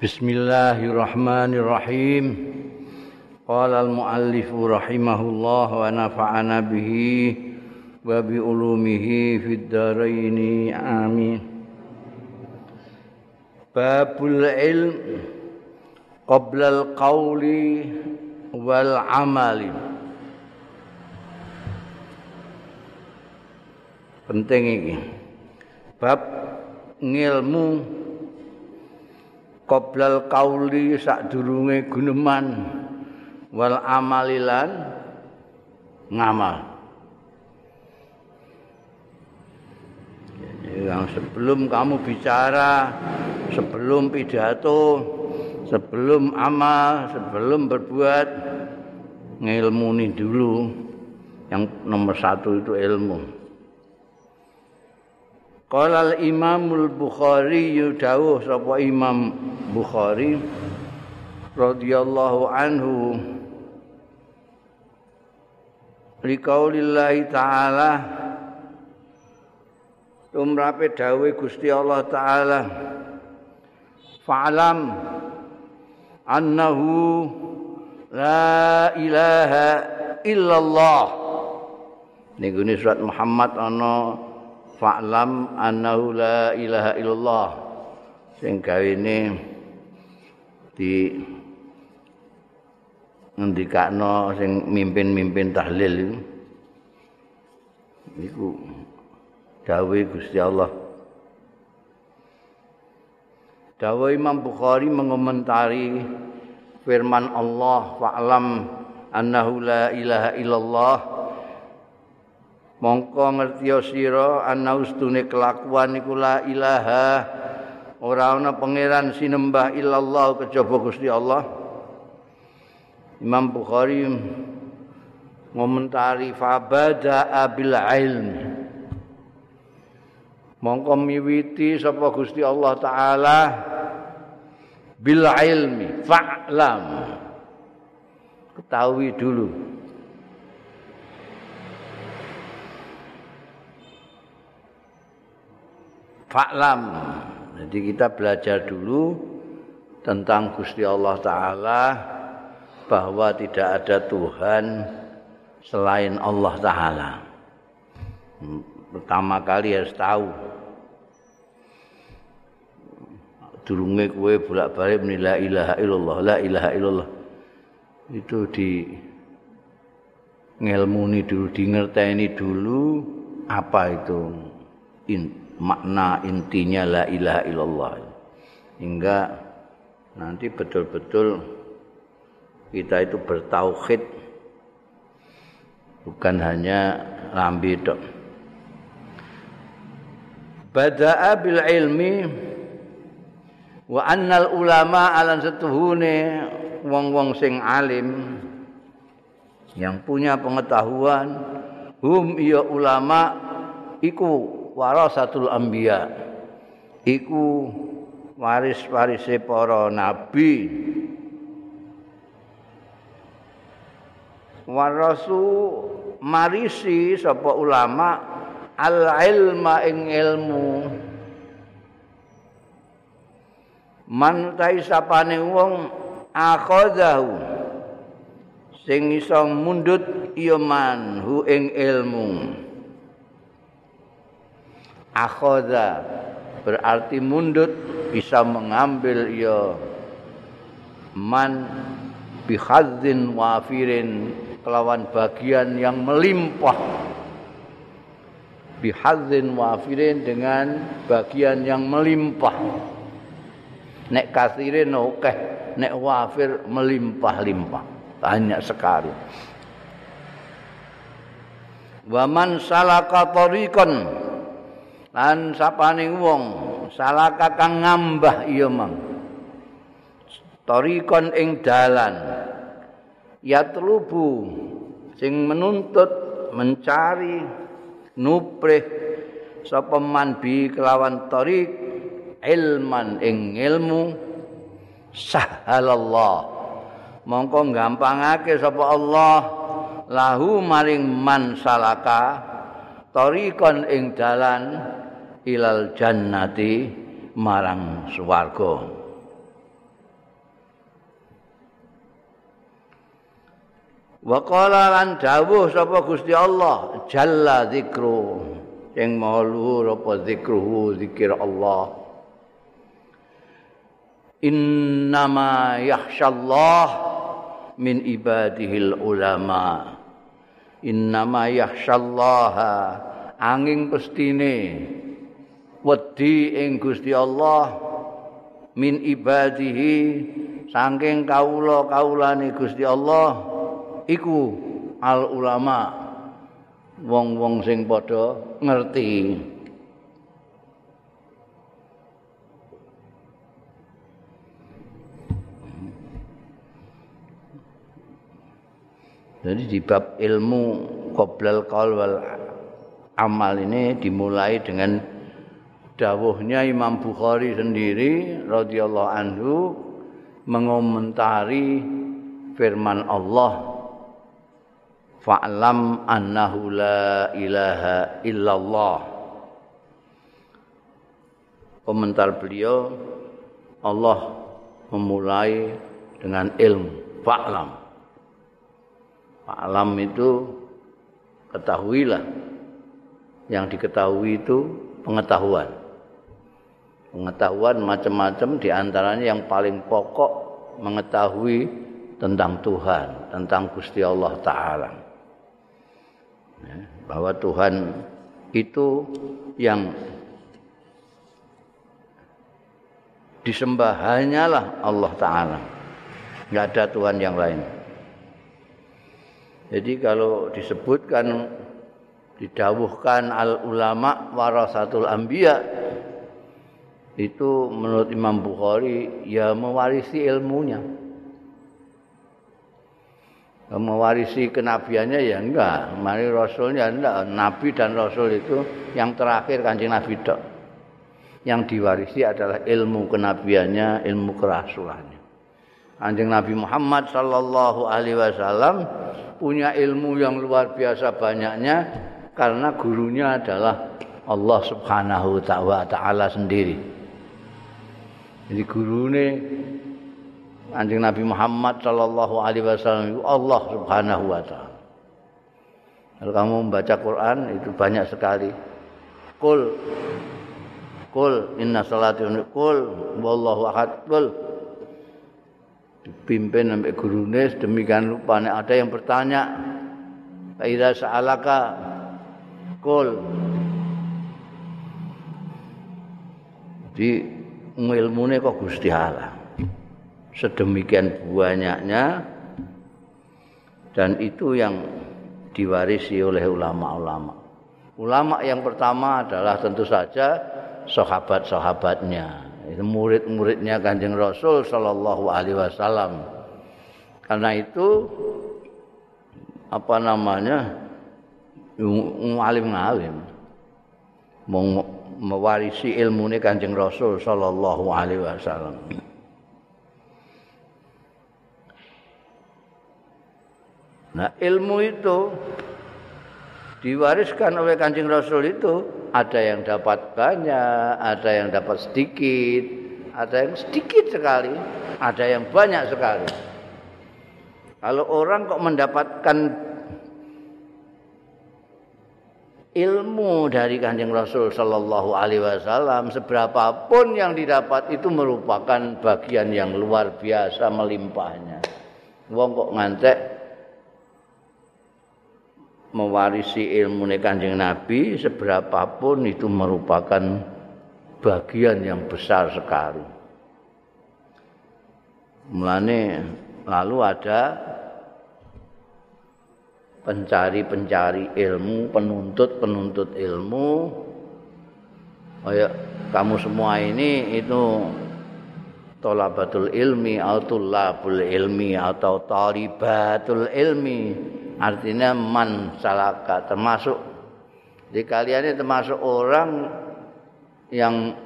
Bismillahirrahmanirrahim. Qala al-muallif rahimahullah wa nafa'ana bihi wa bi ulumihi fid dharain. Amin. Babul ilm qabla al-qawli wal amali. Penting iki. Bab ngilmu qoblal kauli sadurunge guneman. Wal amalilan ngamal. Yang sebelum kamu bicara sebelum pidato sebelum amal sebelum berbuat ngilmuni dulu. Yang nomor satu itu ilmu Qala al-Imamul Bukhari dawuh sapa Imam Bukhari radhiyallahu anhu liqaulillahi ta'ala tumrape dawuh Gusti Allah taala fa'lam annahu la ilaha illallah. Niku surat Muhammad ana fa'lam annahu la ilaha illallah. Sing gawene di ngendikakno sing mimpin-mimpin tahlil iku dawuh Gusti Allah. Dawuh Imam Bukhari mengomentari firman Allah fa'lam annahu la ilaha illallah mongko ngerti sira ana ustune kelakuan iku la ilaha. Ora ana pangeran sinembah illallah kejaba Gusti Allah. Imam Bukhari ngomentari fabada abil ilm. Mongko miwiti sapa Gusti Allah taala bil ilmi fa'lam. Ketahui dulu Fa'lam. Jadi kita belajar dulu tentang Gusti Allah Ta'ala bahwa tidak ada Tuhan selain Allah Ta'ala. Pertama kali harus tahu. Durunge kue bolak-balik la ilaha illallah, la ilaha illallah. Itu di ngelmuni dulu, di ngerteni dulu apa itu makna intinya la ilaha illallah. Hingga nanti betul-betul kita itu bertauhid. Bukan hanya lambi tok. Bada'a bil ilmi wa annal ulama alan setuhune wong-wong sing alim yang punya pengetahuan hum iya ulama iku warasatul anbiya. Iku waris-warise para nabi. Warasu marisi sapa ulama al ilma ing ilmu. Man sapane wong akhadahu sing iso mundut iya man ing ilmu akhoda berarti mundut bisa mengambil ya man bihadzin wafirin kelawan bagian yang melimpah. Bihadzin wafirin dengan bagian yang melimpah. Nek kasirin oke nek wafir melimpah-limpah. Banyak sekali. Waman salaka tariqan lan sapane wong salah kakang ngambah iya mang. Tarikon ing dalan. Ya telubu sing menuntut mencari nuprih sapa man bi kelawan tarik ilman ing ilmu. Sahalallah. Mongko gampangake sapa Allah lahu maring man salaka tarikon ing dalan ilal jannati marang swarga. Wa qala lan dawuh sapa Gusti Allah jalla zikru sing maha luhur apa zikruhu zikir Allah. Innama yahsyallah min ibadihi ulama. Innama yahsyallaha angin pestine wedi ing Gusti Allah min ibadihi saking kawula-kawulane Gusti Allah iku al ulama wong-wong sing padha ngerti. Jadi di bab ilmu qoblal qaul wal amal ini dimulai dengan dawuhnya Imam Bukhari sendiri radhiyallahu anhu mengomentari firman Allah fa'lam annahu la ilaha illallah. Komentar beliau Allah memulai dengan ilmu. Fa'lam. Alam itu ketahuilah. Yang diketahui itu pengetahuan pengetahuan macam-macam di antaranya yang paling pokok mengetahui tentang Tuhan tentang Gusti Allah Ta'ala. Ya, bahwa Tuhan itu yang disembah hanyalah Allah Ta'ala. Nggak ada Tuhan yang lain. Jadi kalau disebutkan didawuhkan al ulama warasatul anbiya itu menurut Imam Bukhari ya mewarisi ilmunya. Mewarisi kenabiannya ya enggak, mari rasulnya enggak, nabi dan rasul itu yang terakhir Kanjeng Nabi dok. Yang diwarisi adalah ilmu kenabiannya, ilmu kerasulannya. Kanjeng Nabi Muhammad sallallahu alaihi wasallam punya ilmu yang luar biasa banyaknya karena gurunya adalah Allah Subhanahu wa taala sendiri. Jadi gurune Kanjeng Nabi Muhammad sallallahu alaihi wasallam Allah Subhanahu wa taala. Kalau kamu membaca Quran itu banyak sekali. Kul Kul inna salati kul wallahu ahad kul dipimpin sampai gurune demikian rupa ada yang bertanya Ida sa'alaka kul di ilmune kok Gusti Allah sedemikian banyaknya dan itu yang diwarisi oleh ulama-ulama ulama yang pertama adalah tentu saja sahabat-sahabatnya murid-muridnya Kanjeng Rasul sallallahu alaihi wasallam. Karena itu apa namanya? ngalim-ngalim mewarisi ilmu ini Kanjeng Rasul sallallahu alaihi wasallam. Nah, ilmu itu diwariskan oleh Kanjeng Rasul itu ada yang dapat banyak, ada yang dapat sedikit, ada yang sedikit sekali, ada yang banyak sekali. Kalau orang kok mendapatkan ilmu dari Kanjeng Rasul Shallallahu Alaihi Wasallam, seberapapun yang didapat itu merupakan bagian yang luar biasa melimpahnya. Wong kok ngantek mewarisi ilmu kanjeng Nabi seberapapun itu merupakan bagian yang besar sekali. Mulane lalu ada pencari-pencari ilmu, penuntut-penuntut ilmu. Kayak kamu semua ini itu tolabatul ilmi atau tulabul ilmi atau talibatul ilmi artinya man salaka termasuk di kalian ini termasuk orang yang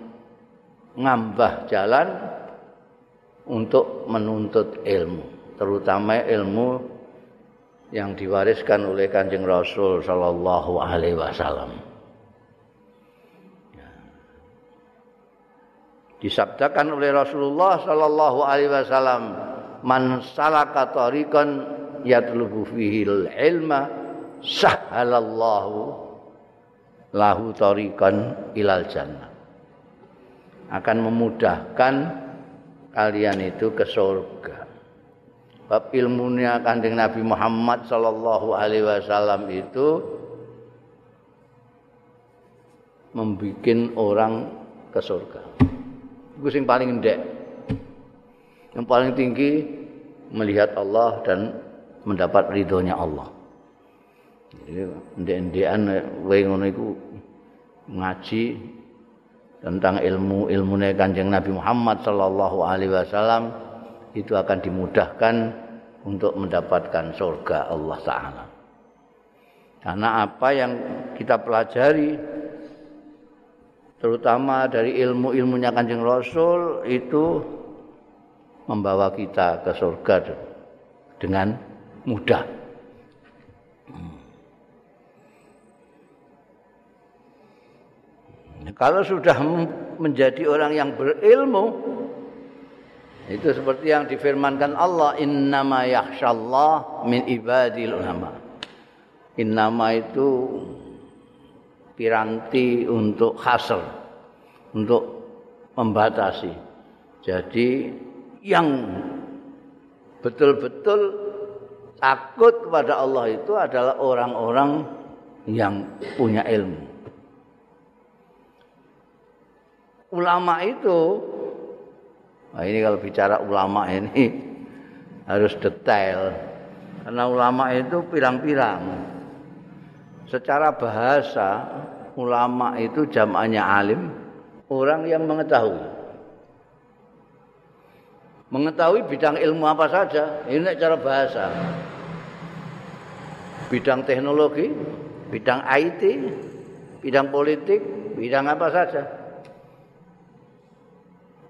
ngambah jalan untuk menuntut ilmu terutama ilmu yang diwariskan oleh kanjeng Rasul Shallallahu Alaihi Wasallam. Disabdakan oleh Rasulullah Shallallahu Alaihi Wasallam, man salaka tariqan yatlubu fihi ilma sahhalallahu lahu tariqan ilal jannah akan memudahkan kalian itu ke surga. Bab ilmunya kanjeng Nabi Muhammad sallallahu alaihi wasallam itu membuat orang ke surga. Itu yang paling endek. Yang paling tinggi melihat Allah dan mendapat ridhonya Allah. Jadi ndek-ndekan kowe ngono iku ngaji tentang ilmu ilmunya kanjeng Nabi Muhammad Sallallahu Alaihi Wasallam itu akan dimudahkan untuk mendapatkan surga Allah Taala. Karena apa yang kita pelajari, terutama dari ilmu-ilmunya kanjeng Rasul itu membawa kita ke surga dengan mudah. Kalau sudah menjadi orang yang berilmu itu seperti yang difirmankan Allah innama yakhsyallah min ibadil ulama. Innama itu piranti untuk hasr, untuk membatasi. Jadi yang betul-betul takut kepada Allah itu adalah orang-orang yang punya ilmu. ulama itu nah ini kalau bicara ulama ini harus detail. Karena ulama itu pirang-pirang. Secara bahasa ulama itu jamaknya alim orang yang mengetahui. Mengetahui bidang ilmu apa saja ini cara bahasa. Bidang teknologi bidang IT bidang politik bidang apa saja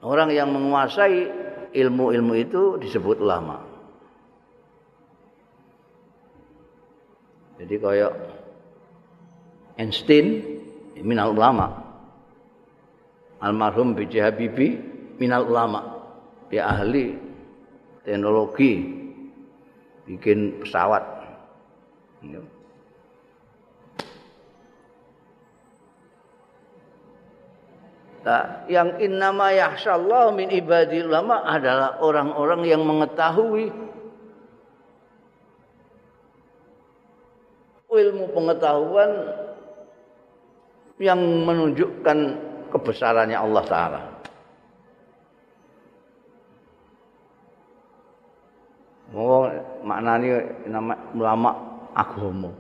Orang yang menguasai ilmu-ilmu itu disebut ulama. Jadi kayak Einstein minal ulama. Almarhum B.J. Habibie minal ulama. Dia ahli teknologi bikin pesawat. Nah, yang innama yahsyallahu min ibadi ulama adalah orang-orang yang mengetahui ilmu pengetahuan yang menunjukkan kebesarannya Allah Ta'ala. Oh, maknanya nama ulama agama.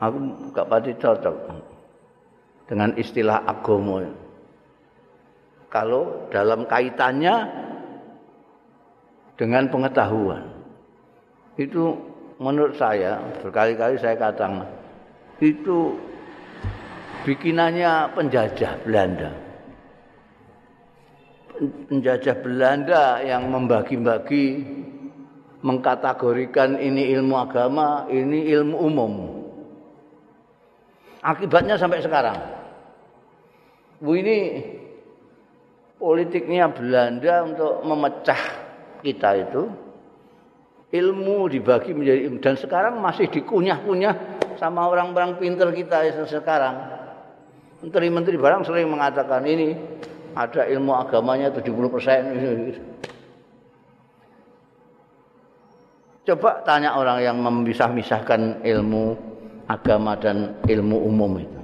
Aku gak pati cocok. Dengan istilah agama. Kalau dalam kaitannya dengan pengetahuan. Itu menurut saya berkali-kali saya katakan itu bikinannya penjajah Belanda. Penjajah Belanda yang membagi-bagi mengkategorikan ini ilmu agama, ini ilmu umum. Akibatnya sampai sekarang Bu ini politiknya Belanda untuk memecah kita itu ilmu dibagi menjadi dan sekarang masih dikunyah-kunyah sama orang-orang pinter kita sekarang. Menteri-menteri barang sering mengatakan ini ada ilmu agamanya 70 persen. Coba tanya orang yang memisah-misahkan ilmu agama dan ilmu umum itu.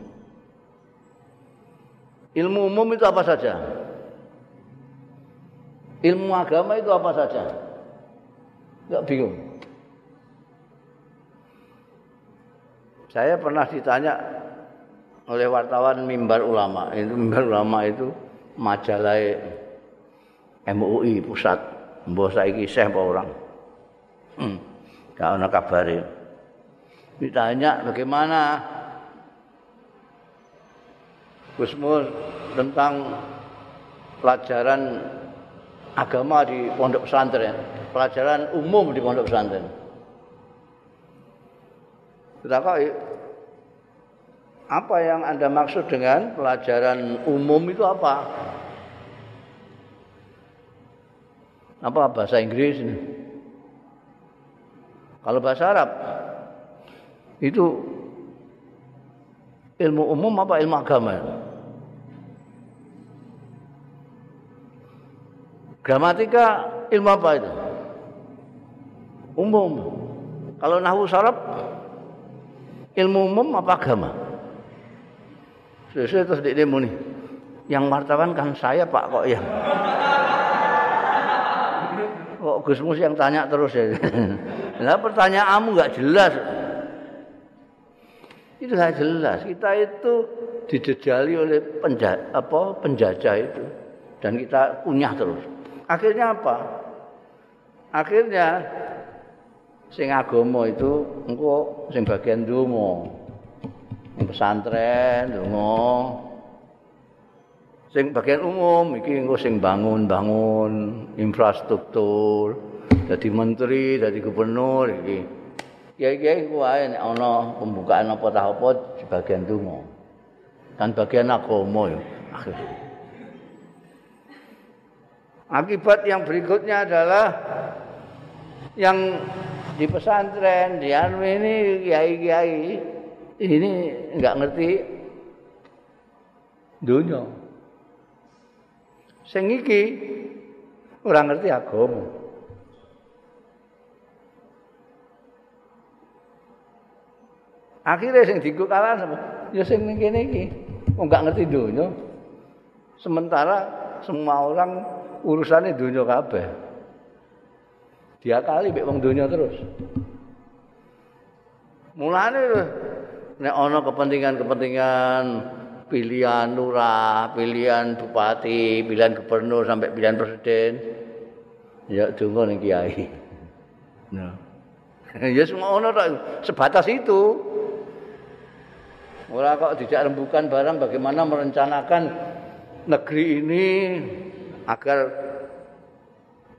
Ilmu umum itu apa saja? Ilmu agama itu apa saja? Enggak bingung. Saya pernah ditanya oleh wartawan mimbar ulama. Itu mimbar ulama itu majalah MUI pusat. Mbok saiki isih apa orang? Hmm. Gak kabar Ditanya bagaimana Gusmus tentang pelajaran agama di pondok pesantren, pelajaran umum di pondok pesantren. Tetapi apa yang Anda maksud dengan pelajaran umum itu apa? Apa bahasa Inggris ini? Kalau bahasa Arab itu ilmu umum apa ilmu agama? Gramatika ilmu apa itu? Umum. Kalau nahwu sarab ilmu umum apa agama? Sesuai terus di demo nih. Yang martaban kan saya Pak kok yang. Kok Gus Mus yang tanya terus ya. Lah pertanyaanmu enggak jelas. Itu enggak jelas. Kita itu dijejali oleh penjajah, apa, penjajah itu dan kita kunyah terus. Akhirnya apa? Akhirnya sing agama itu engko sing bagian donga. Pesantren donga. sing bagian umum iki engko sing bangun-bangun infrastruktur dadi menteri dadi gubernur iki kiai-kiai wae nek ana pembukaan apa ta apa bagian donga kan bagian agama ya akibat yang berikutnya adalah yang di pesantren di anu ini kiai-kiai ini enggak ngerti dunia Sing iki ora ngerti agama. Akhirnya sing diku kalah sapa? Ya sing ning kene iki. Wong gak ngerti donya. Sementara semua orang urusannya donya kabeh. Dia kali mek wong donya terus. Mulane nek ana kepentingan-kepentingan pilihan lurah, pilihan bupati, pilihan gubernur sampai pilihan presiden. Ya donga ning kiai. Nah. ya semua ono sebatas itu. Ora kok tidak rembukan barang bagaimana merencanakan negeri ini agar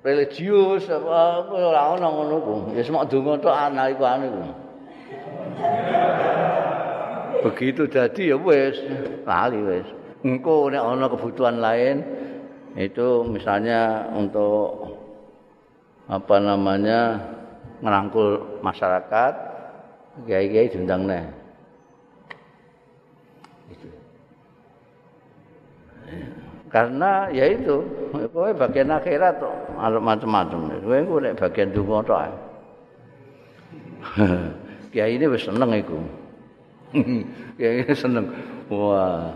religius apa ora ono ngono ku. Ya semua donga tok ana iku iku. begitu jadi ya wis lali wis engko nek ana kebutuhan lain itu misalnya untuk apa namanya ngerangkul masyarakat kiai-kiai diundang nih karena ya itu kowe bagian akhirat tuh macam-macam. Kowe nek bagian dungo tok kiai ini wis seneng iku. Ya seneng. Wah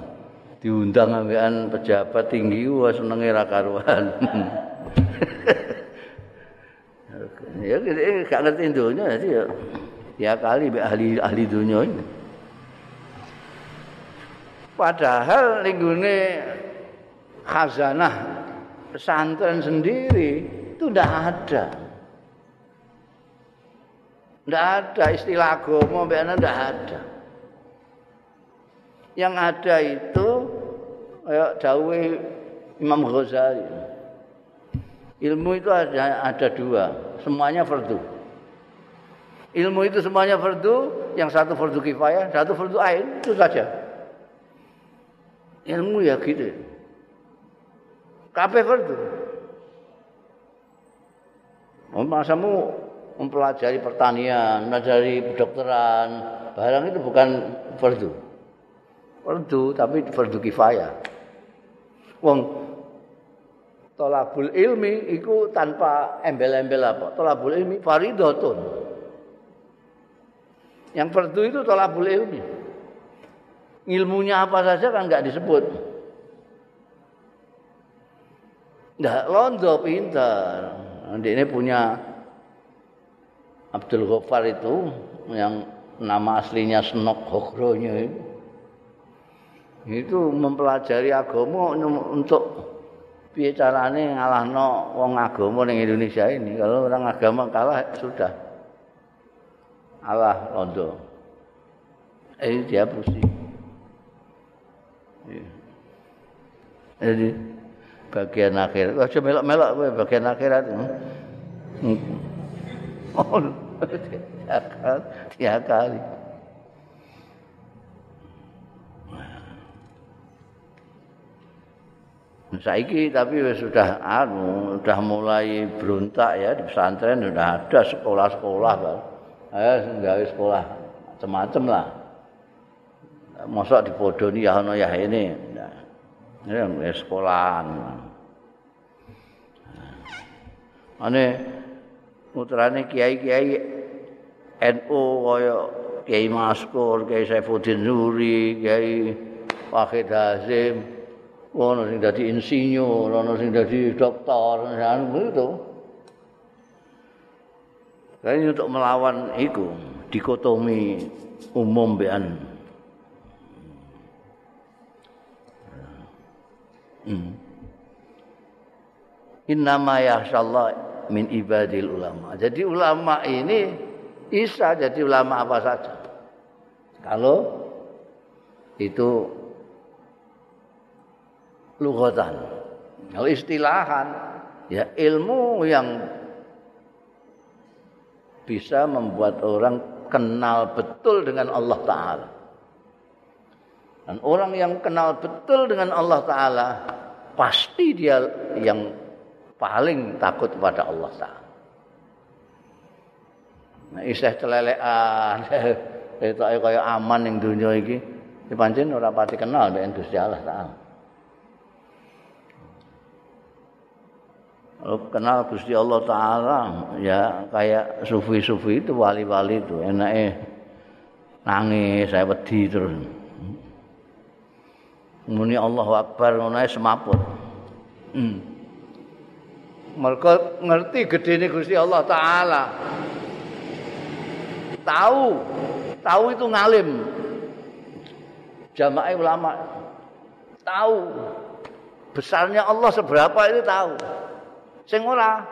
diundang ambekan pejabat tinggi wah senenge ra karuan. Ya gak ngerti dunia jadi ya ya kali ahli ahli dunia ini. Padahal linggune khazanah pesantren sendiri itu tidak ada tidak ada istilah agama mbak tidak ada yang ada itu kayak dawe Imam Ghazali. Ilmu itu ada ada dua, semuanya fardu. Ilmu itu semuanya fardu, yang satu fardu kifayah, satu fardu ain, itu saja. Ilmu ya gitu. Kabeh fardu. Masamu mempelajari pertanian, mempelajari kedokteran, barang itu bukan fardu. fardu tapi fardu kifayah. Wong tolabul ilmi iku tanpa embel-embel apa? Tolabul ilmi faridatun. Yang fardu itu tolabul ilmi. Ilmunya apa saja kan enggak disebut. Nggak londo pintar. Nanti punya Abdul Ghaffar itu yang nama aslinya Senok Hogronya itu. itu mempelajari agama untuk piye carane ngalahno wong agama ning Indonesia ini. Kalau orang agama kalah sudah. Allah londo. Eh dia pusing. Jadi bagian akhir aja melok-melok kowe bagian akhirat hmm. oh tiap kali Saiki tapi sudah anu sudah mulai berontak ya di pesantren sudah ada sekolah-sekolah kan. Ayo gawe sekolah macam-macam lah. Mosok dipodoni ya ono ya ini. Ya sekolahan. Ane putrane kiai-kiai NU kaya Kiai Maskur, Kiai Saifuddin Nuri, Kiai Wahid Hazim, ono sing dadi insinyur, ono sing dadi dokter, anu itu. Kayaknya untuk melawan itu dikotomi umum bean. Hmm. Innama yahsyallah min ibadil ulama. Jadi ulama ini bisa jadi ulama apa saja. Kalau itu lughatan. Kalau istilahan ya ilmu yang bisa membuat orang kenal betul dengan Allah taala. Dan orang yang kenal betul dengan Allah taala pasti dia yang paling takut kepada Allah Ta'ala. Nah, isih celelekan, ayo kaya aman yang dunia ini, ini pancen orang pati kenal dengan Gusti Allah Ta'ala. Kenal Gusti Allah Ta'ala, ya kayak sufi-sufi itu, wali-wali itu, enaknya nangis, saya wedi terus. Muni Allahu Akbar, ngono semaput. Hmm. mereka ngerti gede ini Gusti Allah Ta'ala. Tahu. Tahu itu ngalim. Jamaah ulama. Tahu. Besarnya Allah seberapa itu tahu. Sing ora.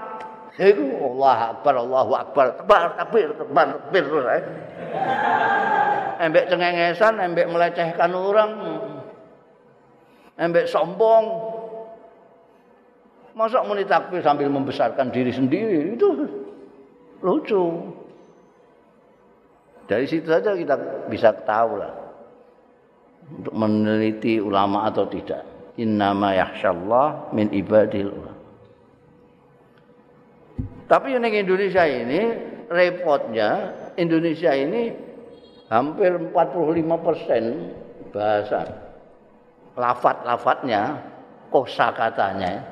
Iku Allah akbar Allahu akbar. Tebar takbir tebar terus eh. embek cengengesan embek melecehkan orang embek sombong Masa muni takbir sambil membesarkan diri sendiri itu lucu. Dari situ saja kita bisa tahu lah untuk meneliti ulama atau tidak. Innama yakhsyallah min ibadil. Tapi yang Indonesia ini repotnya Indonesia ini hampir 45 persen bahasa lafat-lafatnya kosa katanya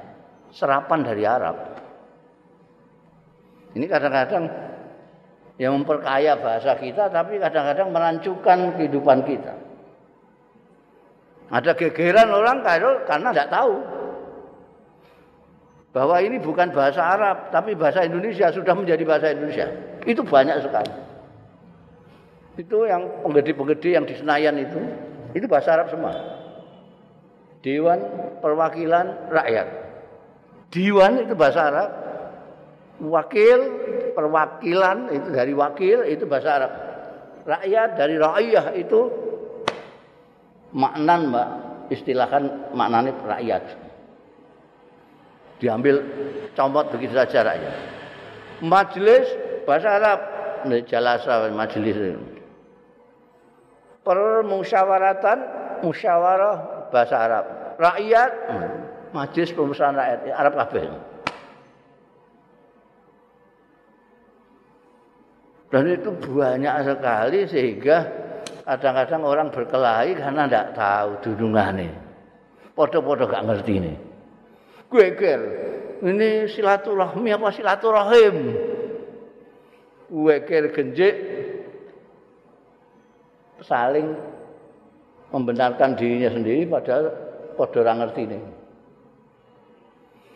serapan dari Arab. Ini kadang-kadang yang memperkaya bahasa kita, tapi kadang-kadang merancukan kehidupan kita. Ada gegeran orang karena tidak tahu bahwa ini bukan bahasa Arab, tapi bahasa Indonesia sudah menjadi bahasa Indonesia. Itu banyak sekali. Itu yang penggede-penggede yang di Senayan itu, itu bahasa Arab semua. Dewan Perwakilan Rakyat. Diwan itu bahasa Arab. Wakil, perwakilan itu dari wakil itu bahasa Arab. Rakyat dari rakyah itu maknan mbak istilahkan maknanya rakyat. Diambil comot begitu saja rakyat. Majelis bahasa Arab. Jalasa majelis. Permusyawaratan musyawarah bahasa Arab. Rakyat Majlis Pemusyawaratan Rakyat Arab kabeh. Dan itu banyak sekali sehingga kadang-kadang orang berkelahi karena tidak tahu dudungannya. Podo-podo gak ngerti ini. Geger. Ini silaturahmi apa silaturahim? Geger genjik saling membenarkan dirinya sendiri padahal podo orang ngerti ini.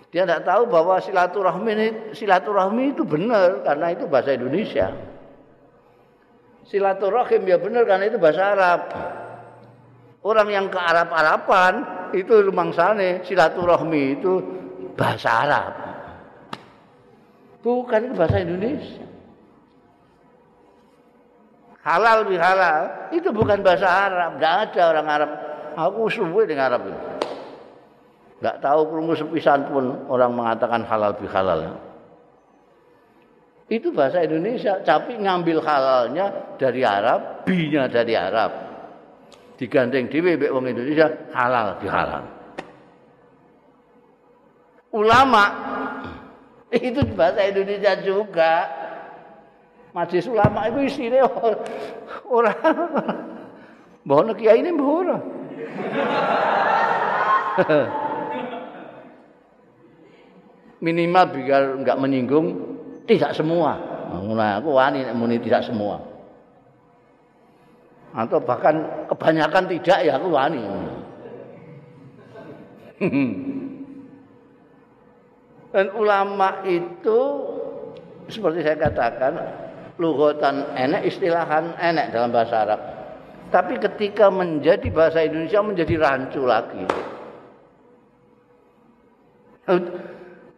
Dia tidak tahu bahwa silaturahmi ini, silaturahmi itu benar karena itu bahasa Indonesia. Silaturahim ya benar karena itu bahasa Arab. Orang yang ke Arab-Araban itu sana silaturahmi itu bahasa Arab. Bukan itu bahasa Indonesia. Halal bihalal itu bukan bahasa Arab. Tidak ada orang Arab. Aku suwe dengan Arab itu. Enggak tahu krungu sepisan pun orang mengatakan halal bi halal. Itu bahasa Indonesia, tapi ngambil halalnya dari Arab, binya dari Arab. Digandeng dhewe mbek wong Indonesia halal bi halal. Ulama itu bahasa Indonesia juga. Majelis ulama itu isine ora Mbah kiai ini ora. Minimal biar enggak menyinggung tidak semua. Nah, aku wani muni tidak semua. Atau bahkan kebanyakan tidak ya aku wani. Dan ulama itu seperti saya katakan lughatan enek istilahan enek dalam bahasa Arab. Tapi ketika menjadi bahasa Indonesia menjadi rancu lagi.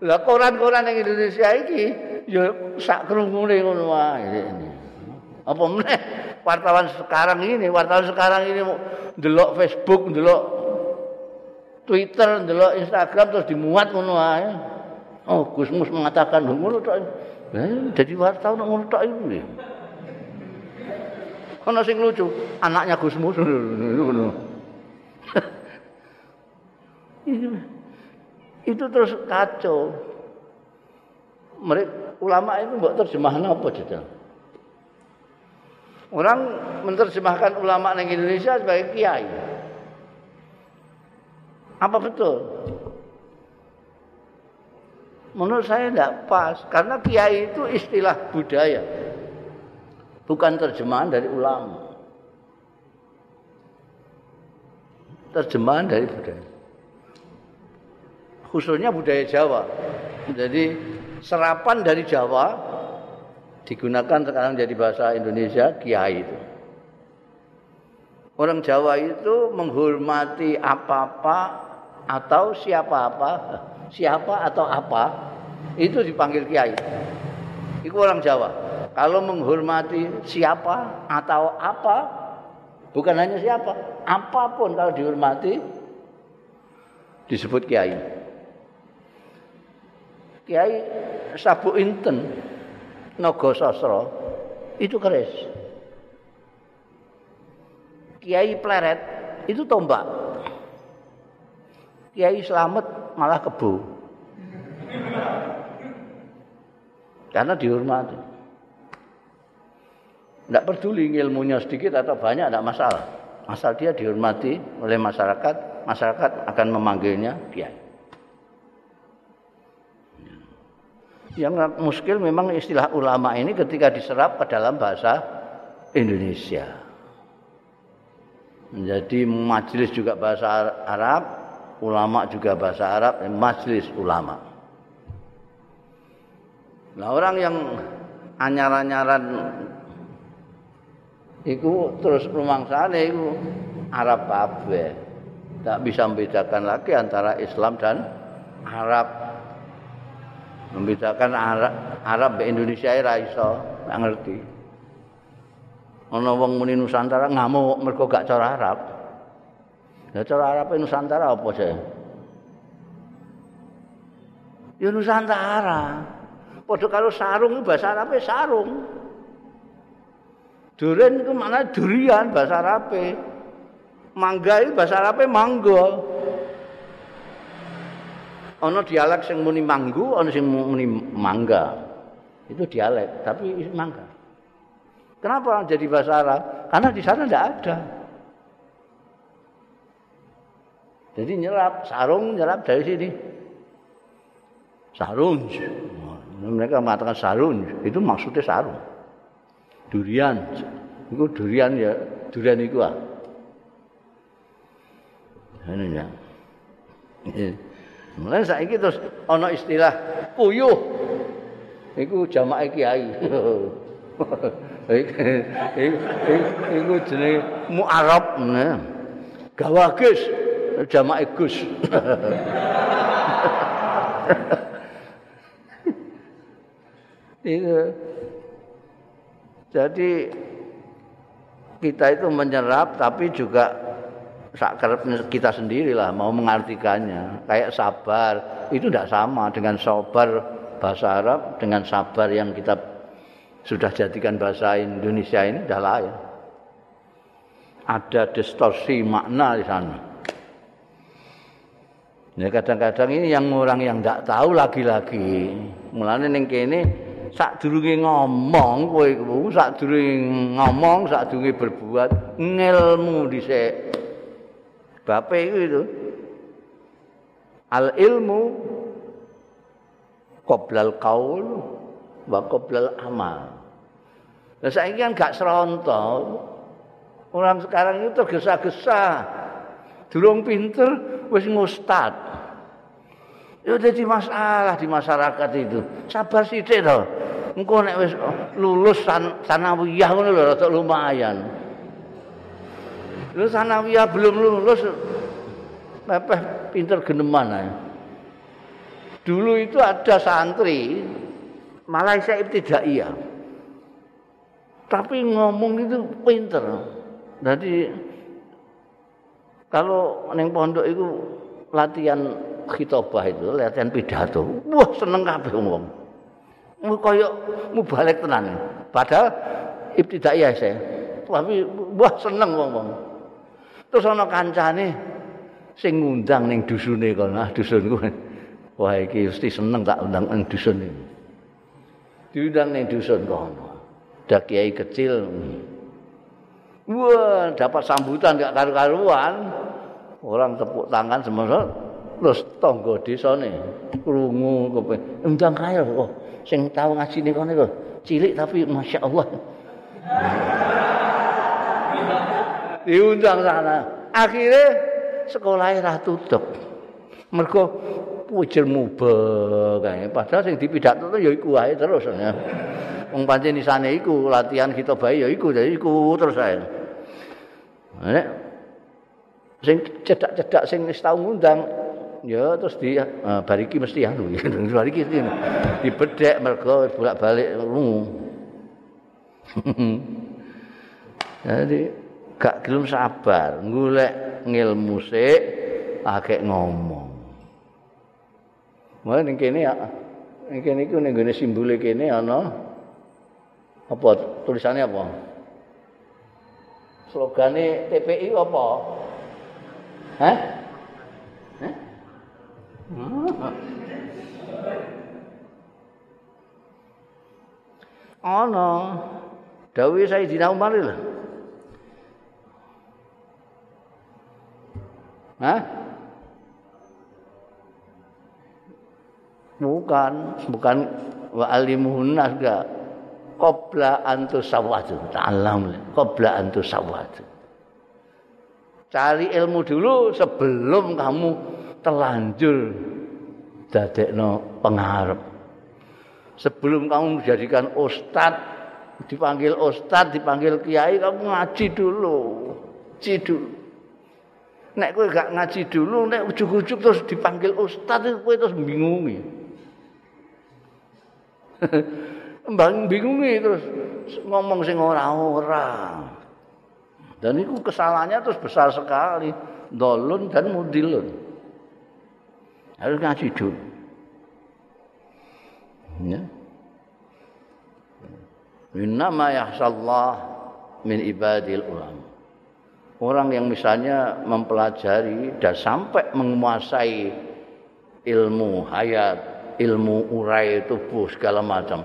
Lah koran-koran yang Indonesia iki ya sak krungune ngono wae Apa meneh wartawan sekarang ini, wartawan sekarang ini ndelok Facebook, ndelok Twitter, ndelok Instagram terus dimuat ngono wae. Oh, Gusmus mengatakan ngono tok. Eh, jadi wartawan ngono tok iki. Ana sing lucu, anaknya Gusmus ngono. itu terus kacau. Mereka ulama itu buat terjemahan apa jeda? Orang menerjemahkan ulama di Indonesia sebagai kiai. Apa betul? Menurut saya tidak pas karena kiai itu istilah budaya. Bukan terjemahan dari ulama. Terjemahan dari budaya. Khususnya budaya Jawa. Jadi serapan dari Jawa digunakan sekarang jadi bahasa Indonesia kiai itu. Orang Jawa itu menghormati apa-apa atau siapa apa, siapa atau apa itu dipanggil kiai. Itu orang Jawa. Kalau menghormati siapa atau apa, bukan hanya siapa, apa pun kalau dihormati disebut kiai. Kiai Sabu Inten Naga Sastra itu keris. Kiai Pleret itu tombak. Kiai Slamet malah kebu. Karena dihormati. Tidak peduli ilmunya sedikit atau banyak, tidak masalah. Asal dia dihormati oleh masyarakat, masyarakat akan memanggilnya kiai. Yang muskil memang istilah ulama ini ketika diserap ke dalam bahasa Indonesia. Menjadi majelis juga bahasa Arab, ulama juga bahasa Arab, majelis ulama. Nah orang yang anyar-anyaran itu terus sana itu Arab kabeh. Tak bisa membedakan lagi antara Islam dan Arab membedakan Arab Arab be Indonesia ora iso gak ngerti. Ana wong muni Nusantara ngamuk mergo gak cara Arab. Ya cara Arab Nusantara apa sih ya Nusantara. Padha karo sarung bahasa Arab sarung. Duren itu mana durian bahasa Arab Mangga itu bahasa Arab mangga ana dialek sing muni manggu, ana sing muni mangga. Itu dialek, tapi mangga. Kenapa jadi bahasa Arab? Karena di sana tidak ada. Jadi nyerap, sarung nyerap dari sini. Sarung. Mereka mengatakan sarung, itu maksudnya sarung. Durian. Itu durian ya, durian itu ah. Ini ya. Mulane saiki terus ana istilah kuyuh. Iku jamaah kiai. Iku jenenge mu'arab. Gawagis jamaah Gus. Itu. Jadi kita itu menyerap tapi juga sakarep kita sendirilah mau mengartikannya. Kayak sabar itu tidak sama dengan sabar bahasa Arab dengan sabar yang kita sudah jadikan bahasa Indonesia ini dah lain ada distorsi makna di sana. Ya kadang-kadang ini yang orang yang tidak tahu lagi-lagi. Mulanya neng kene sadurunge ngomong kowe iku sadurunge ngomong sadurunge berbuat ngilmu dhisik bape itu al ilmu qoblal qaul wa qoblal amal lah saiki kan gak serontok orang sekarang itu tergesa-gesa durung pinter wis ngustad Ya jadi masalah di masyarakat itu. Sabar sithik to. Engko nek wis lulus san, sanawiyah ngono lho lumayan. Lu sanawiyah belum lulus mepeh pinter geneman ae. Dulu itu ada santri Malaysia ibtidaiyah. Tapi ngomong itu pinter. Jadi kalau neng pondok itu latihan khitobah itu latihan pidato wah seneng kabeh wong mu kaya mu balik tenan padahal ibtidaiyah saya tapi wah seneng wong-wong terus ana kancane sing ngundang ning dusune kono. Ah dusunku wah iki mesti seneng tak undang ning dusun iki diundang ning dusun kono. Ada kiai kecil. Wah dapat sambutan gak karu-karuan. Orang tepuk tangan semua terus tangga desane krungu kepe undang kaya kok sing tau ngaji ning kok cilik tapi masyaallah diundang sana akhirnya sekolahnya ra tutup. Pujer mubah kae. Padahal sing dipidato ya iku wae terus. Ya wong pancen isane iku latihan kita bae ya iku jadi iku terus ae. Nek sing cedak-cedak sing wis tau ngundang ya terus di uh, bariki mesti anu. Ya bariki di dibedek mergo bolak-balik rungu jadi gak gelem sabar golek ngilmu sik akeh ngomong. Mulai ning kene ya ning kene iku ning gone simbole kene ana apa tulisannya apa? Slogane TPI apa? Hah? Ana. Dawuhe Sayyidina Umar lho. Hah? Bukan, bukan wa alimuhun nasga qabla antu sawatu. Ta'alam qabla antu sawatu. Cari ilmu dulu sebelum kamu telanjur dadekno pengarep. Sebelum kamu menjadikan ustad, dipanggil ustad, dipanggil kiai, kamu ngaji dulu. Ngaji dulu. Nek kowe gak ngaji dulu, nek ujug-ujug terus dipanggil ustad, kowe terus bingungi. Mbang bingungi terus ngomong sing ora-ora. Dan itu kesalahannya terus besar sekali. Dolun dan mudilun. harus ngaji dulu. Ya. Innama yahsallah min ibadil ulama. Orang yang misalnya mempelajari dan sampai menguasai ilmu hayat, ilmu urai tubuh segala macam,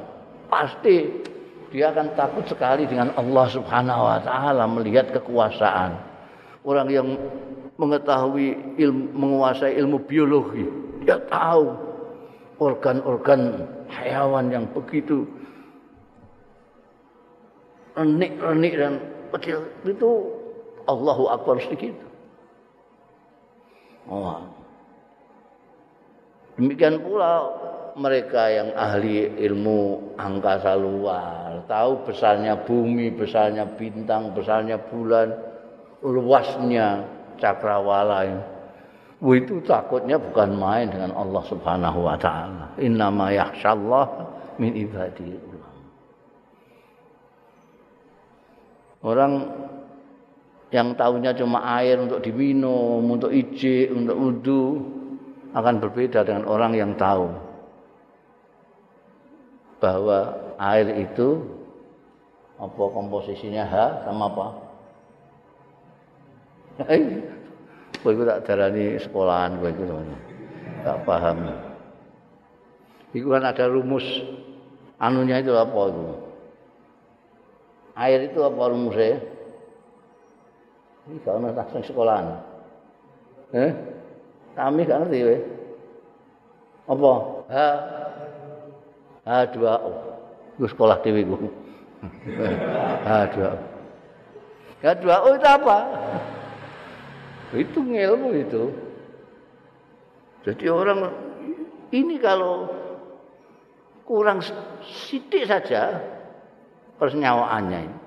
pasti dia akan takut sekali dengan Allah Subhanahu wa taala melihat kekuasaan. Orang yang mengetahui ilmu menguasai ilmu biologi, dia tahu organ-organ hewan yang begitu renik-renik dan kecil itu Allahu Akbar sedikit. Oh. Demikian pula mereka yang ahli ilmu angkasa luar, tahu besarnya bumi, besarnya bintang, besarnya bulan, luasnya cakrawala itu takutnya bukan main dengan Allah Subhanahu wa taala. Innama yakhsyallah min ibadi. Orang yang tahunya cuma air untuk diminum, untuk ijik, untuk wudhu akan berbeda dengan orang yang tahu bahwa air itu apa komposisinya H sama apa? Kowe iku tak darani sekolahan kowe iku Tak paham. Iku kan ada rumus anunya itu apa itu? Air itu apa rumusnya? Ini kalau nak sekolahan. Eh? Kami gak ngerti we. Apa? Ha. Ha dua. Gue sekolah dewi gue. ha dua. Ha dua. Oh itu apa? Itu ngilmu itu. Jadi orang ini kalau kurang sidik saja persenyawaannya ini.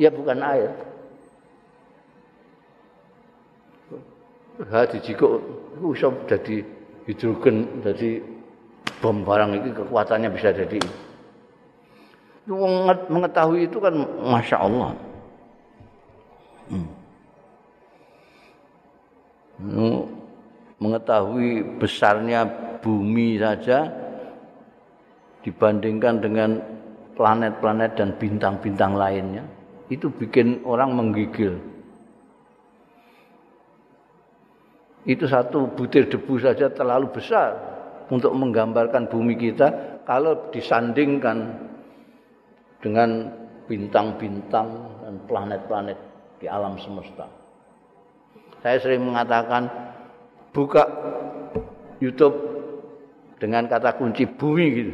Ya bukan air. Ha dijikuk iso dadi hidrogen dadi bom barang ini kekuatannya bisa jadi mengetahui itu kan masya Allah. Hmm. mengetahui besarnya bumi saja dibandingkan dengan planet-planet dan bintang-bintang lainnya itu bikin orang menggigil itu satu butir debu saja terlalu besar untuk menggambarkan bumi kita kalau disandingkan dengan bintang-bintang dan planet-planet di alam semesta. Saya sering mengatakan buka YouTube dengan kata kunci bumi gitu.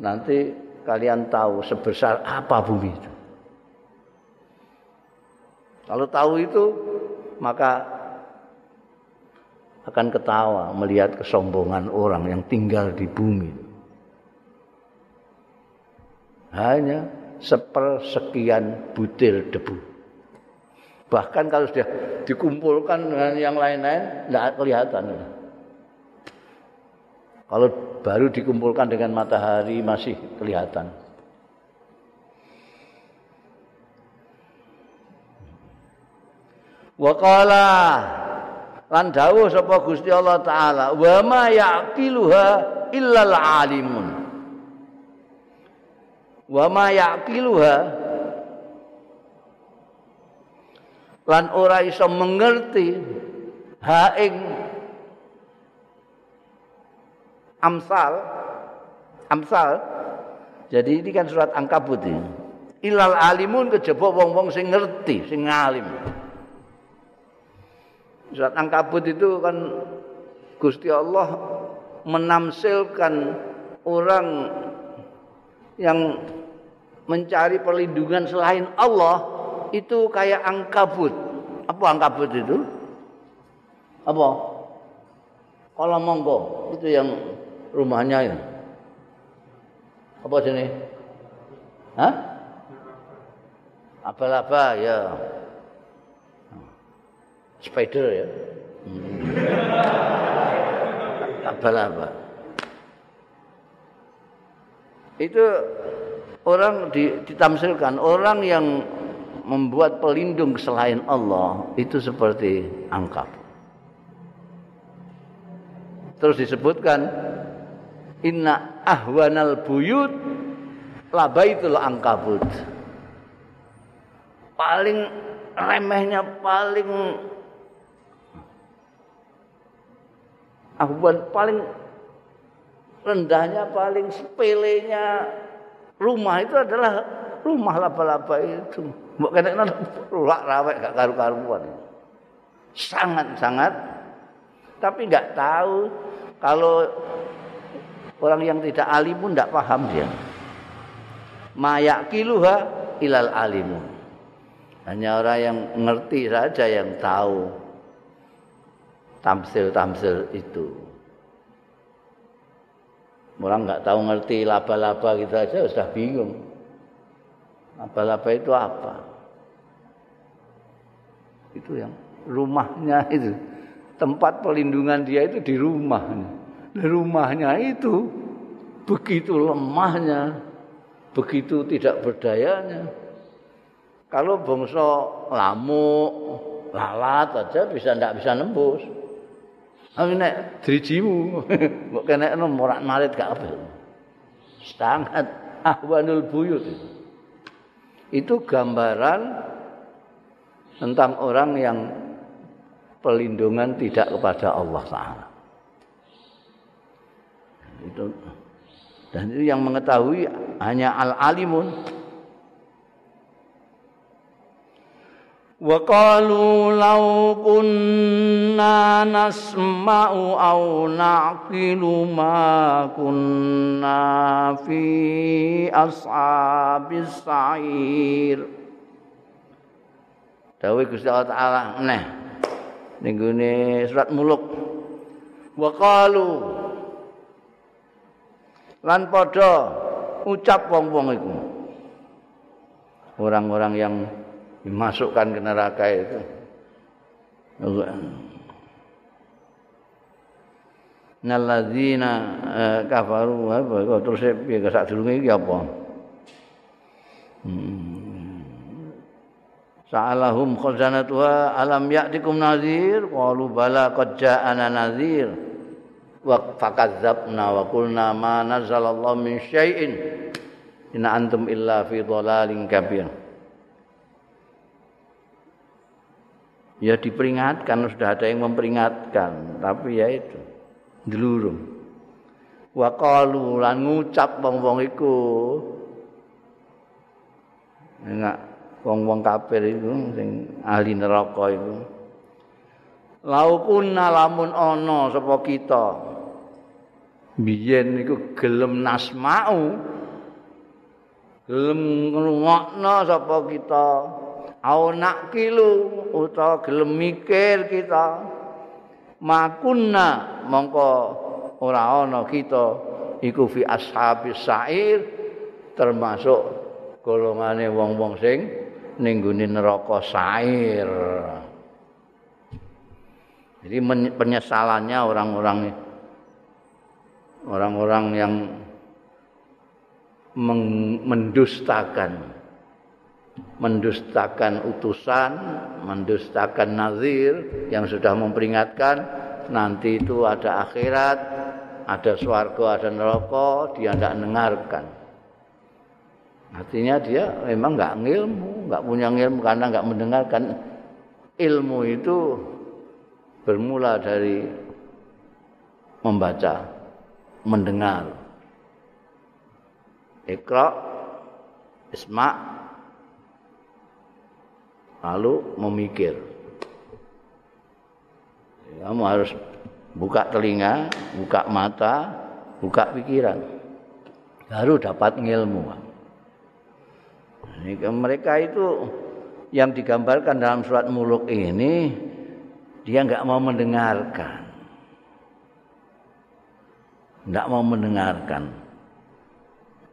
Nanti kalian tahu sebesar apa bumi itu. Kalau tahu itu maka akan ketawa melihat kesombongan orang yang tinggal di bumi. Hanya sepersekian butir debu. Bahkan kalau sudah dikumpulkan dengan yang lain-lain, tidak kelihatan. Kalau baru dikumpulkan dengan matahari masih kelihatan. Waqala lan dawuh sapa Gusti Allah taala wa ma yaqiluha illal alimun. Wa ma yaqiluha. Lan ora iso mengerti ha ing amsal amsal. Jadi ini kan surat angkabut ini. Ilal alimun kejaba wong-wong sing ngerti sing ngalim surat angkabut itu kan Gusti Allah menamsilkan orang yang mencari perlindungan selain Allah itu kayak angkabut. Apa angkabut itu? Apa? Kalau monggo itu yang rumahnya ya. Apa sini? Hah? Apa-apa ya. Spider ya. Hmm. Apa-apa. Itu orang ditamsilkan orang yang membuat pelindung selain Allah itu seperti angkab. Terus disebutkan inna ahwanal buyut labaitul angkabut. Paling remehnya paling ahwan paling rendahnya paling sepelenya rumah itu adalah rumah laba-laba itu. Mbok kene lak rawek gak karu-karuan. Sangat-sangat tapi nggak tahu kalau orang yang tidak alim pun tidak paham dia. Mayakiluha ilal alimu. Hanya orang yang ngerti saja yang tahu tamsil-tamsil itu. Orang nggak tahu ngerti laba-laba gitu aja sudah bingung. Laba-laba itu apa? Itu yang rumahnya itu. Tempat pelindungan dia itu di rumahnya. Di rumahnya itu begitu lemahnya, begitu tidak berdayanya. Kalau bangsa lamuk, lalat aja bisa ndak bisa nembus. Tapi nek drijimu, mbok kene morak marit gak apa. Sangat ahwanul buyut itu. itu gambaran tentang orang yang pelindungan tidak kepada Allah Taala. Itu dan itu yang mengetahui hanya al-alimun وقالوا لو كنا نسمع أو نعقل ما كنا في أصحاب السعير Dawai Gusti Allah Ta'ala Nah Ini surat muluk Waqalu Lan padha Ucap wong-wong iku. Orang-orang yang dimasukkan ke neraka itu. Nalladzina eh, kafaru apa kok terus piye sak durunge iki apa? Hmm. Sa'alahum khazanatuha alam ya'tikum nadhir qalu bala qad ja'ana nadhir wa fakadzabna wa qulna ma nazzalallahu min syai'in. In antum illa fi dhalalin kabir ya diperingatkan sudah ada yang memperingatkan tapi ya itu dulurung wa qalu lan ngucap wong-wong iku enggak wong-wong kafir itu sing ahli neraka itu laukuna lamun ana sapa kita biyen niku gelem nasmau gelem ngrungokno sapa kita au nakilu utawa gelem mikir kita. Makunna mongko ora ana kita. Iku fi ashabis sair termasuk golongane wong-wong sing ning neraka sair jadi penyesalannya orang-orang orang-orang yang mendustakan mendustakan utusan, mendustakan nazir yang sudah memperingatkan nanti itu ada akhirat, ada swarga, ada neraka, dia tidak dengarkan. Artinya dia memang nggak ngilmu, nggak punya ilmu karena nggak mendengarkan ilmu itu bermula dari membaca mendengar. Iqra isma lalu memikir. Kamu harus buka telinga, buka mata, buka pikiran. Baru dapat ilmu. Mereka itu yang digambarkan dalam surat muluk ini dia nggak mau mendengarkan. tidak mau mendengarkan.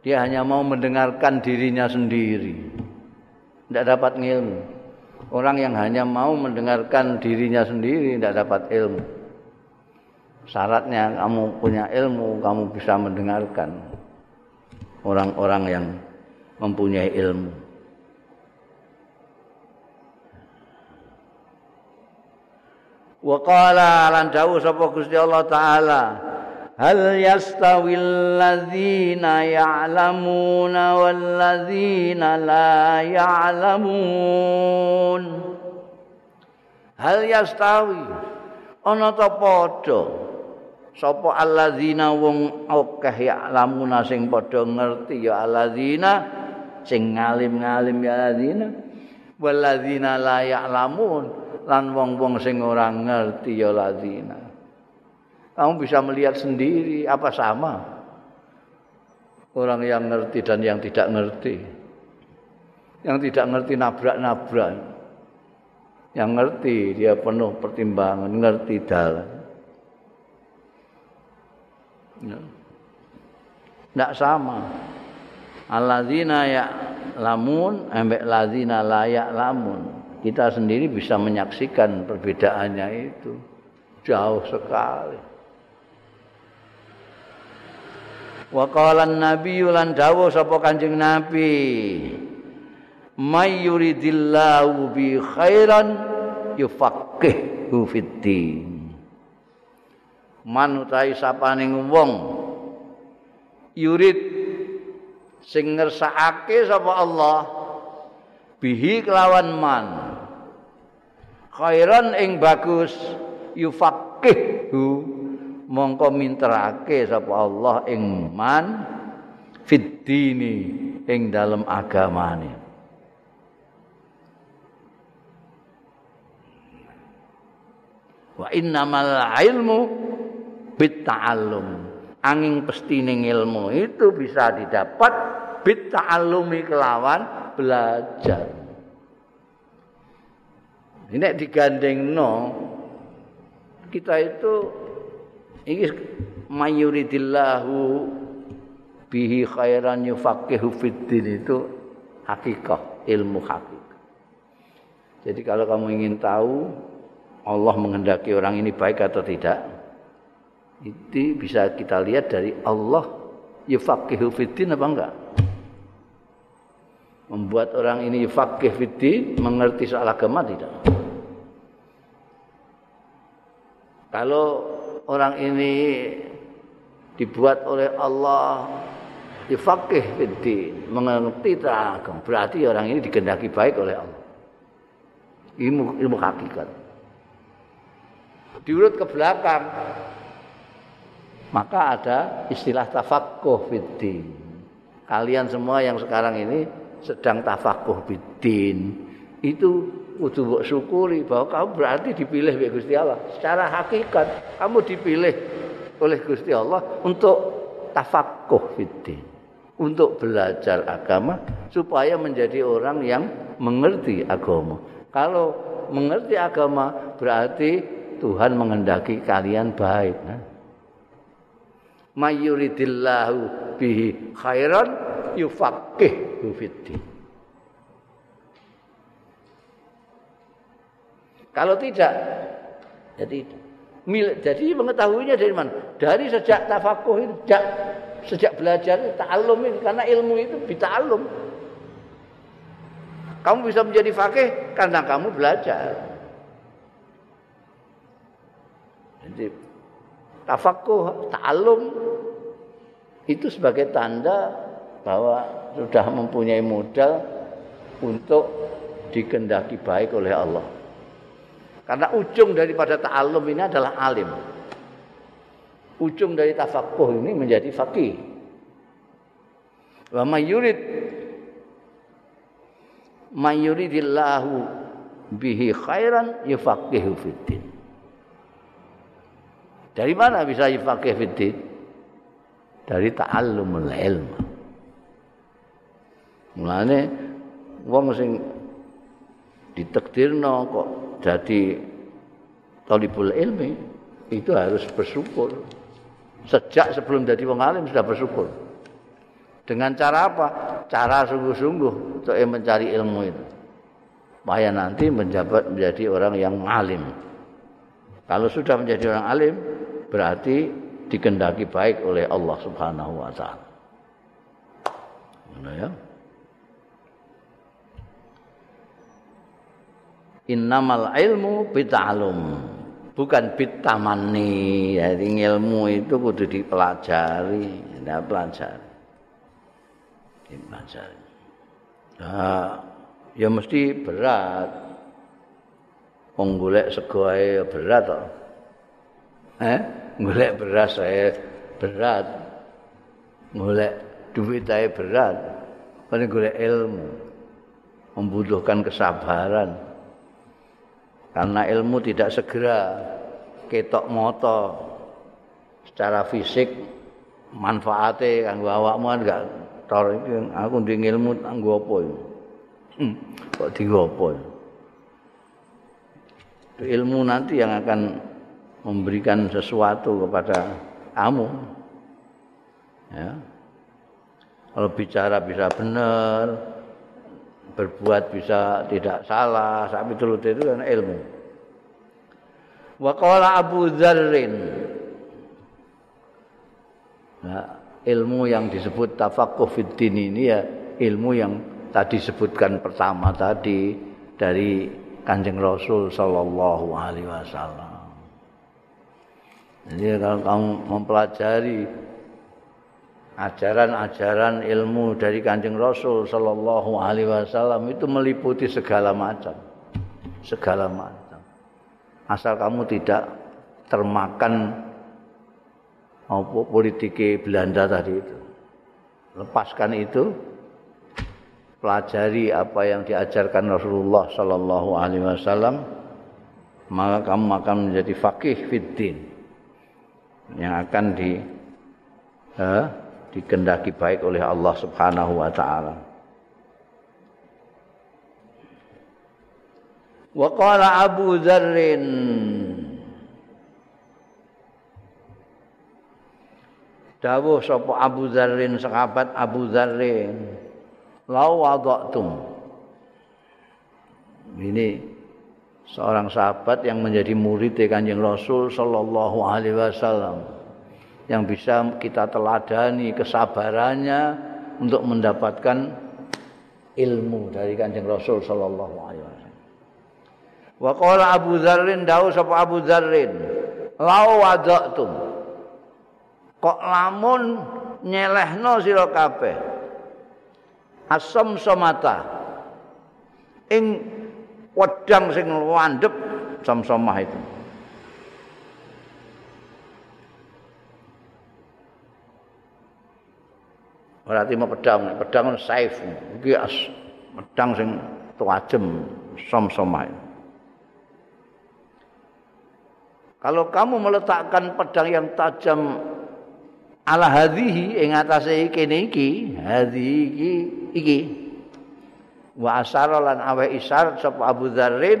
Dia hanya mau mendengarkan dirinya sendiri. Tidak dapat ilmu. Orang yang hanya mau mendengarkan dirinya sendiri tidak dapat ilmu. Syaratnya kamu punya ilmu, kamu bisa mendengarkan orang-orang yang mempunyai ilmu. Wa qala lan dawuh sapa Gusti Allah taala hal yastawil ladzina ya'lamuna wal ladzina la ya'lamun hal yastawi ana ta padha sapa alladzina wong akeh ya'lamuna sing padha ngerti ya alladzina sing ngalim-ngalim ya alladzina wal ladzina la ya'lamun lan wong-wong sing ora ngerti ya alladzina kamu bisa melihat sendiri apa sama orang yang ngerti dan yang tidak ngerti. Yang tidak ngerti nabrak-nabrak. Yang ngerti dia penuh pertimbangan, ngerti dalam. Ya. Tidak sama. Alladzina ya lamun, ambek lazina layak lamun. Kita sendiri bisa menyaksikan perbedaannya itu. Jauh sekali. Wa qala an-nabi lan dawuh sapa Kanjeng Nabi May yuridillahu bi khairan yufaqihu fiddin. Man utahi sapaning wong yurid sing ngersakake sapa Allah bihi kelawan man khairan ing bagus yufaqihu mongko minterake sapa Allah ing man fid dini ing dalam agamane. Wa innamal ilmu bit ta'allum angin pestine ilmu itu bisa didapat bit kelawan belajar. Ini digandeng no kita itu ini mayuridillahu bihi khairan yufaqihu fiddin itu hakikat ilmu hakikat jadi kalau kamu ingin tahu Allah menghendaki orang ini baik atau tidak itu bisa kita lihat dari Allah yufaqihu fiddin apa enggak. Membuat orang ini yufaqih fiddin mengerti soal agama tidak? Kalau orang ini dibuat oleh Allah difakih fiddin, mengerti agama, berarti orang ini digendaki baik oleh Allah. Ilmu ilmu hakikat. Diurut ke belakang, maka ada istilah tafakuh fiddin. Kalian semua yang sekarang ini sedang tafakuh fiddin. Itu kudu mbok syukuri bahwa kamu berarti dipilih oleh Gusti Allah. Secara hakikat kamu dipilih oleh Gusti Allah untuk tafaqquh fiddin. Untuk belajar agama supaya menjadi orang yang mengerti agama. Kalau mengerti agama berarti Tuhan mengendaki kalian baik. Nah. Mayuridillahu bihi khairan yufaqih fiddin. Kalau tidak, jadi milik. Jadi mengetahuinya dari mana? Dari sejak tafakuh itu, sejak, sejak belajar ta'allum ini karena ilmu itu bita'allum. Kamu bisa menjadi fakih karena kamu belajar. Jadi tafakuh, ta'allum itu sebagai tanda bahwa sudah mempunyai modal untuk dikendaki baik oleh Allah. Karena ujung daripada ta'allum ini adalah alim. Ujung dari tafaqquh ini menjadi faqih. Wa mayurid mayuridillahu bihi khairan yufaqihu fiddin. Dari mana bisa yufaqih fiddin? Dari ta'allumul ilm. Mulane wong sing ditakdirno kok jadi talibul ilmi itu harus bersyukur. Sejak sebelum jadi wong alim sudah bersyukur. Dengan cara apa? Cara sungguh-sungguh untuk mencari ilmu itu. Supaya nanti menjabat menjadi orang yang alim. Kalau sudah menjadi orang alim, berarti dikendaki baik oleh Allah Subhanahu wa taala. Ya. Innamal ilmu bita'alum. Bukan bitamani. Jadi ilmu itu kudu dipelajari. Tidak pelajari. Dipelajari. Nah, ya mesti berat. Penggulek sego ya berat toh eh? Golek beras saya berat. Golek duit saya berat. Paling golek ilmu. Membutuhkan kesabaran karena ilmu tidak segera ketok moto. Secara fisik manfaatnya kanggo awakmu kan enggak tor. Iki aku ndek ilmu kanggo apa hmm, kok dienggo apa ilmu nanti yang akan memberikan sesuatu kepada kamu. Ya. Kalau bicara bisa benar berbuat bisa tidak salah sampai itu itu kan ilmu. Wa qala Abu Dzarrin nah, ilmu yang disebut tafaqquh fiddin ini ya ilmu yang tadi sebutkan pertama tadi dari Kanjeng Rasul sallallahu alaihi wasallam. Jadi kalau kamu mempelajari ajaran-ajaran ilmu dari Kanjeng Rasul sallallahu alaihi wasallam itu meliputi segala macam. Segala macam. Asal kamu tidak termakan politik Belanda tadi itu. lepaskan itu pelajari apa yang diajarkan Rasulullah sallallahu alaihi wasallam maka kamu akan menjadi fakih fiddin yang akan di eh, dikendaki baik oleh Allah Subhanahu wa taala. Wa qala Abu Dzarrin Dawuh sapa Abu Dzarrin sahabat Abu Dzarrin lau wadaktum ini seorang sahabat yang menjadi murid Kanjeng Rasul sallallahu alaihi wasallam yang bisa kita teladani kesabarannya untuk mendapatkan ilmu dari Kanjeng Rasul sallallahu alaihi wasallam. Wa qala Abu Dzarrin dawu sapa Abu Dzarrin lau wadaktum kok lamun nyelehno sira kabeh asam somata ing wedang sing landhep samsomah itu berarti mau pedang. Pedang saif iki as pedang sing tuajem samsomah itu kalau kamu meletakkan pedang yang tajam ala hadhihi ing atase kene iki hadhihi iki wa asara lan awe isar sapa Abu Dzarrin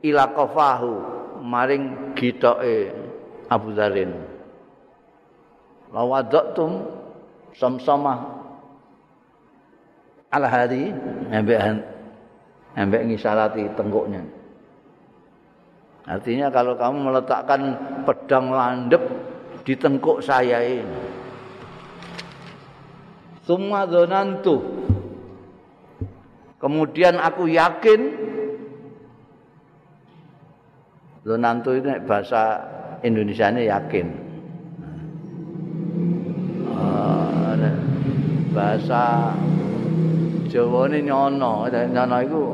ila qafahu maring gitoke Abu Dzarrin lawadtum samsama ala hadhi ambek ambek ngisarati tengkuknya artinya kalau kamu meletakkan pedang landep di tengkuk saya ini. Summa dzanantu. Kemudian aku yakin dzanantu itu bahasa Indonesia ini yakin. Ah, bahasa Jawa ini nyono, nyono itu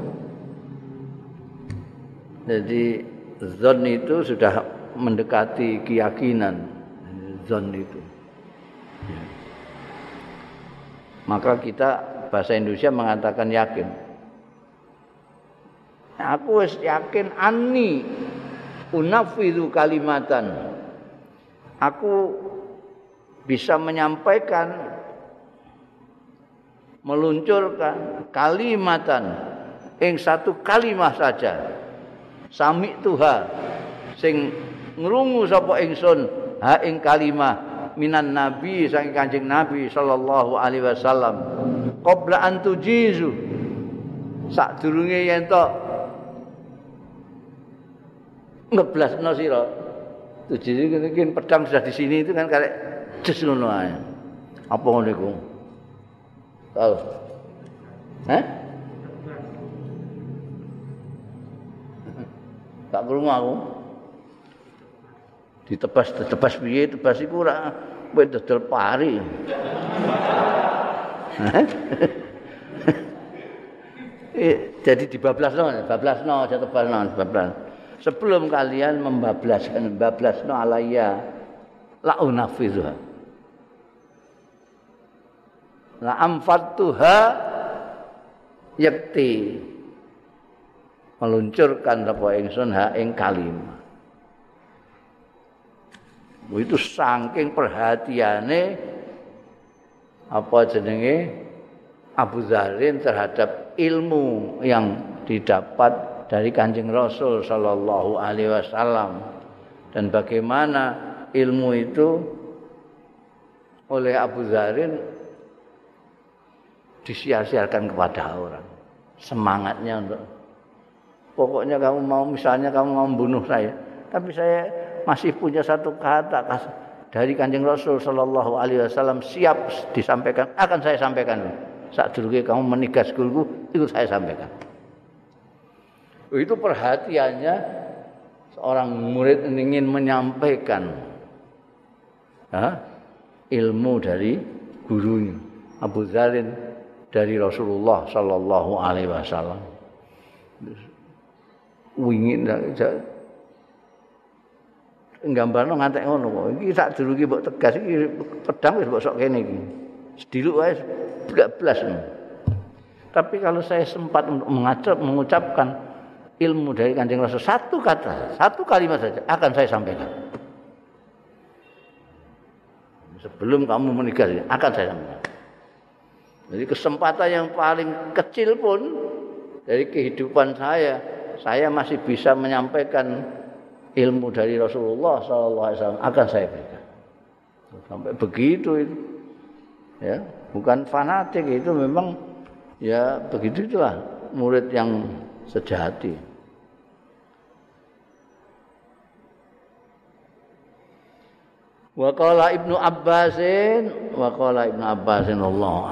jadi zon itu sudah mendekati keyakinan zon itu. Ya. Maka kita bahasa Indonesia mengatakan yakin. Aku yakin ani unafidu kalimatan. Aku bisa menyampaikan meluncurkan kalimatan ing satu kalimat saja. Sami tuha sing ngrungu sapa ingsun ha ing kalimah minan nabi saking kanjeng nabi sallallahu alaihi wasallam. Qabla an tujizu sadurunge yen to ngeblasno sira. Tujizu mungkin pedang sudah di sini itu kan karek jes ngono ae. Apa ngono iku tahu Hah? Tak krungu aku. ditebas ditebas piye? Tebas iku ora kowe dodol pari. Eh, jadi dibablasno bablasno aja tebasno bablas sebelum kalian membablaskan bablasno alaya la la amfatuha yakti meluncurkan apa ingsun ha ing kalimah. Itu saking perhatiane apa jenenge? Abu Zarin terhadap ilmu yang didapat dari Kanjeng Rasul sallallahu alaihi wasallam. Dan bagaimana ilmu itu oleh Abu Zarin disia-siakan kepada orang semangatnya untuk pokoknya kamu mau misalnya kamu mau membunuh saya tapi saya masih punya satu kata dari Kanjeng Rasul sallallahu alaihi wasallam siap disampaikan akan saya sampaikan. Saat dulu kamu menikah sekulku itu saya sampaikan. Itu perhatiannya seorang murid ingin menyampaikan ilmu dari gurunya Abu Zarin dari Rasulullah sallallahu alaihi wasallam. Wingin nggambarno ngantek ngono kok. Iki sak durunge mbok tegas iki pedang wis mbok sok kene iki. Sediluk wae belas. Tapi kalau saya sempat mengacap, mengucapkan ilmu dari kanjeng Rasul satu kata, satu kalimat saja akan saya sampaikan. Sebelum kamu menikah akan saya sampaikan. Jadi kesempatan yang paling kecil pun dari kehidupan saya, saya masih bisa menyampaikan ilmu dari Rasulullah SAW akan saya berikan. Sampai begitu itu, ya bukan fanatik itu memang ya begitu itulah murid yang sejati. Wa qala Ibnu Abbasin wa qala Ibnu Abbasin Allah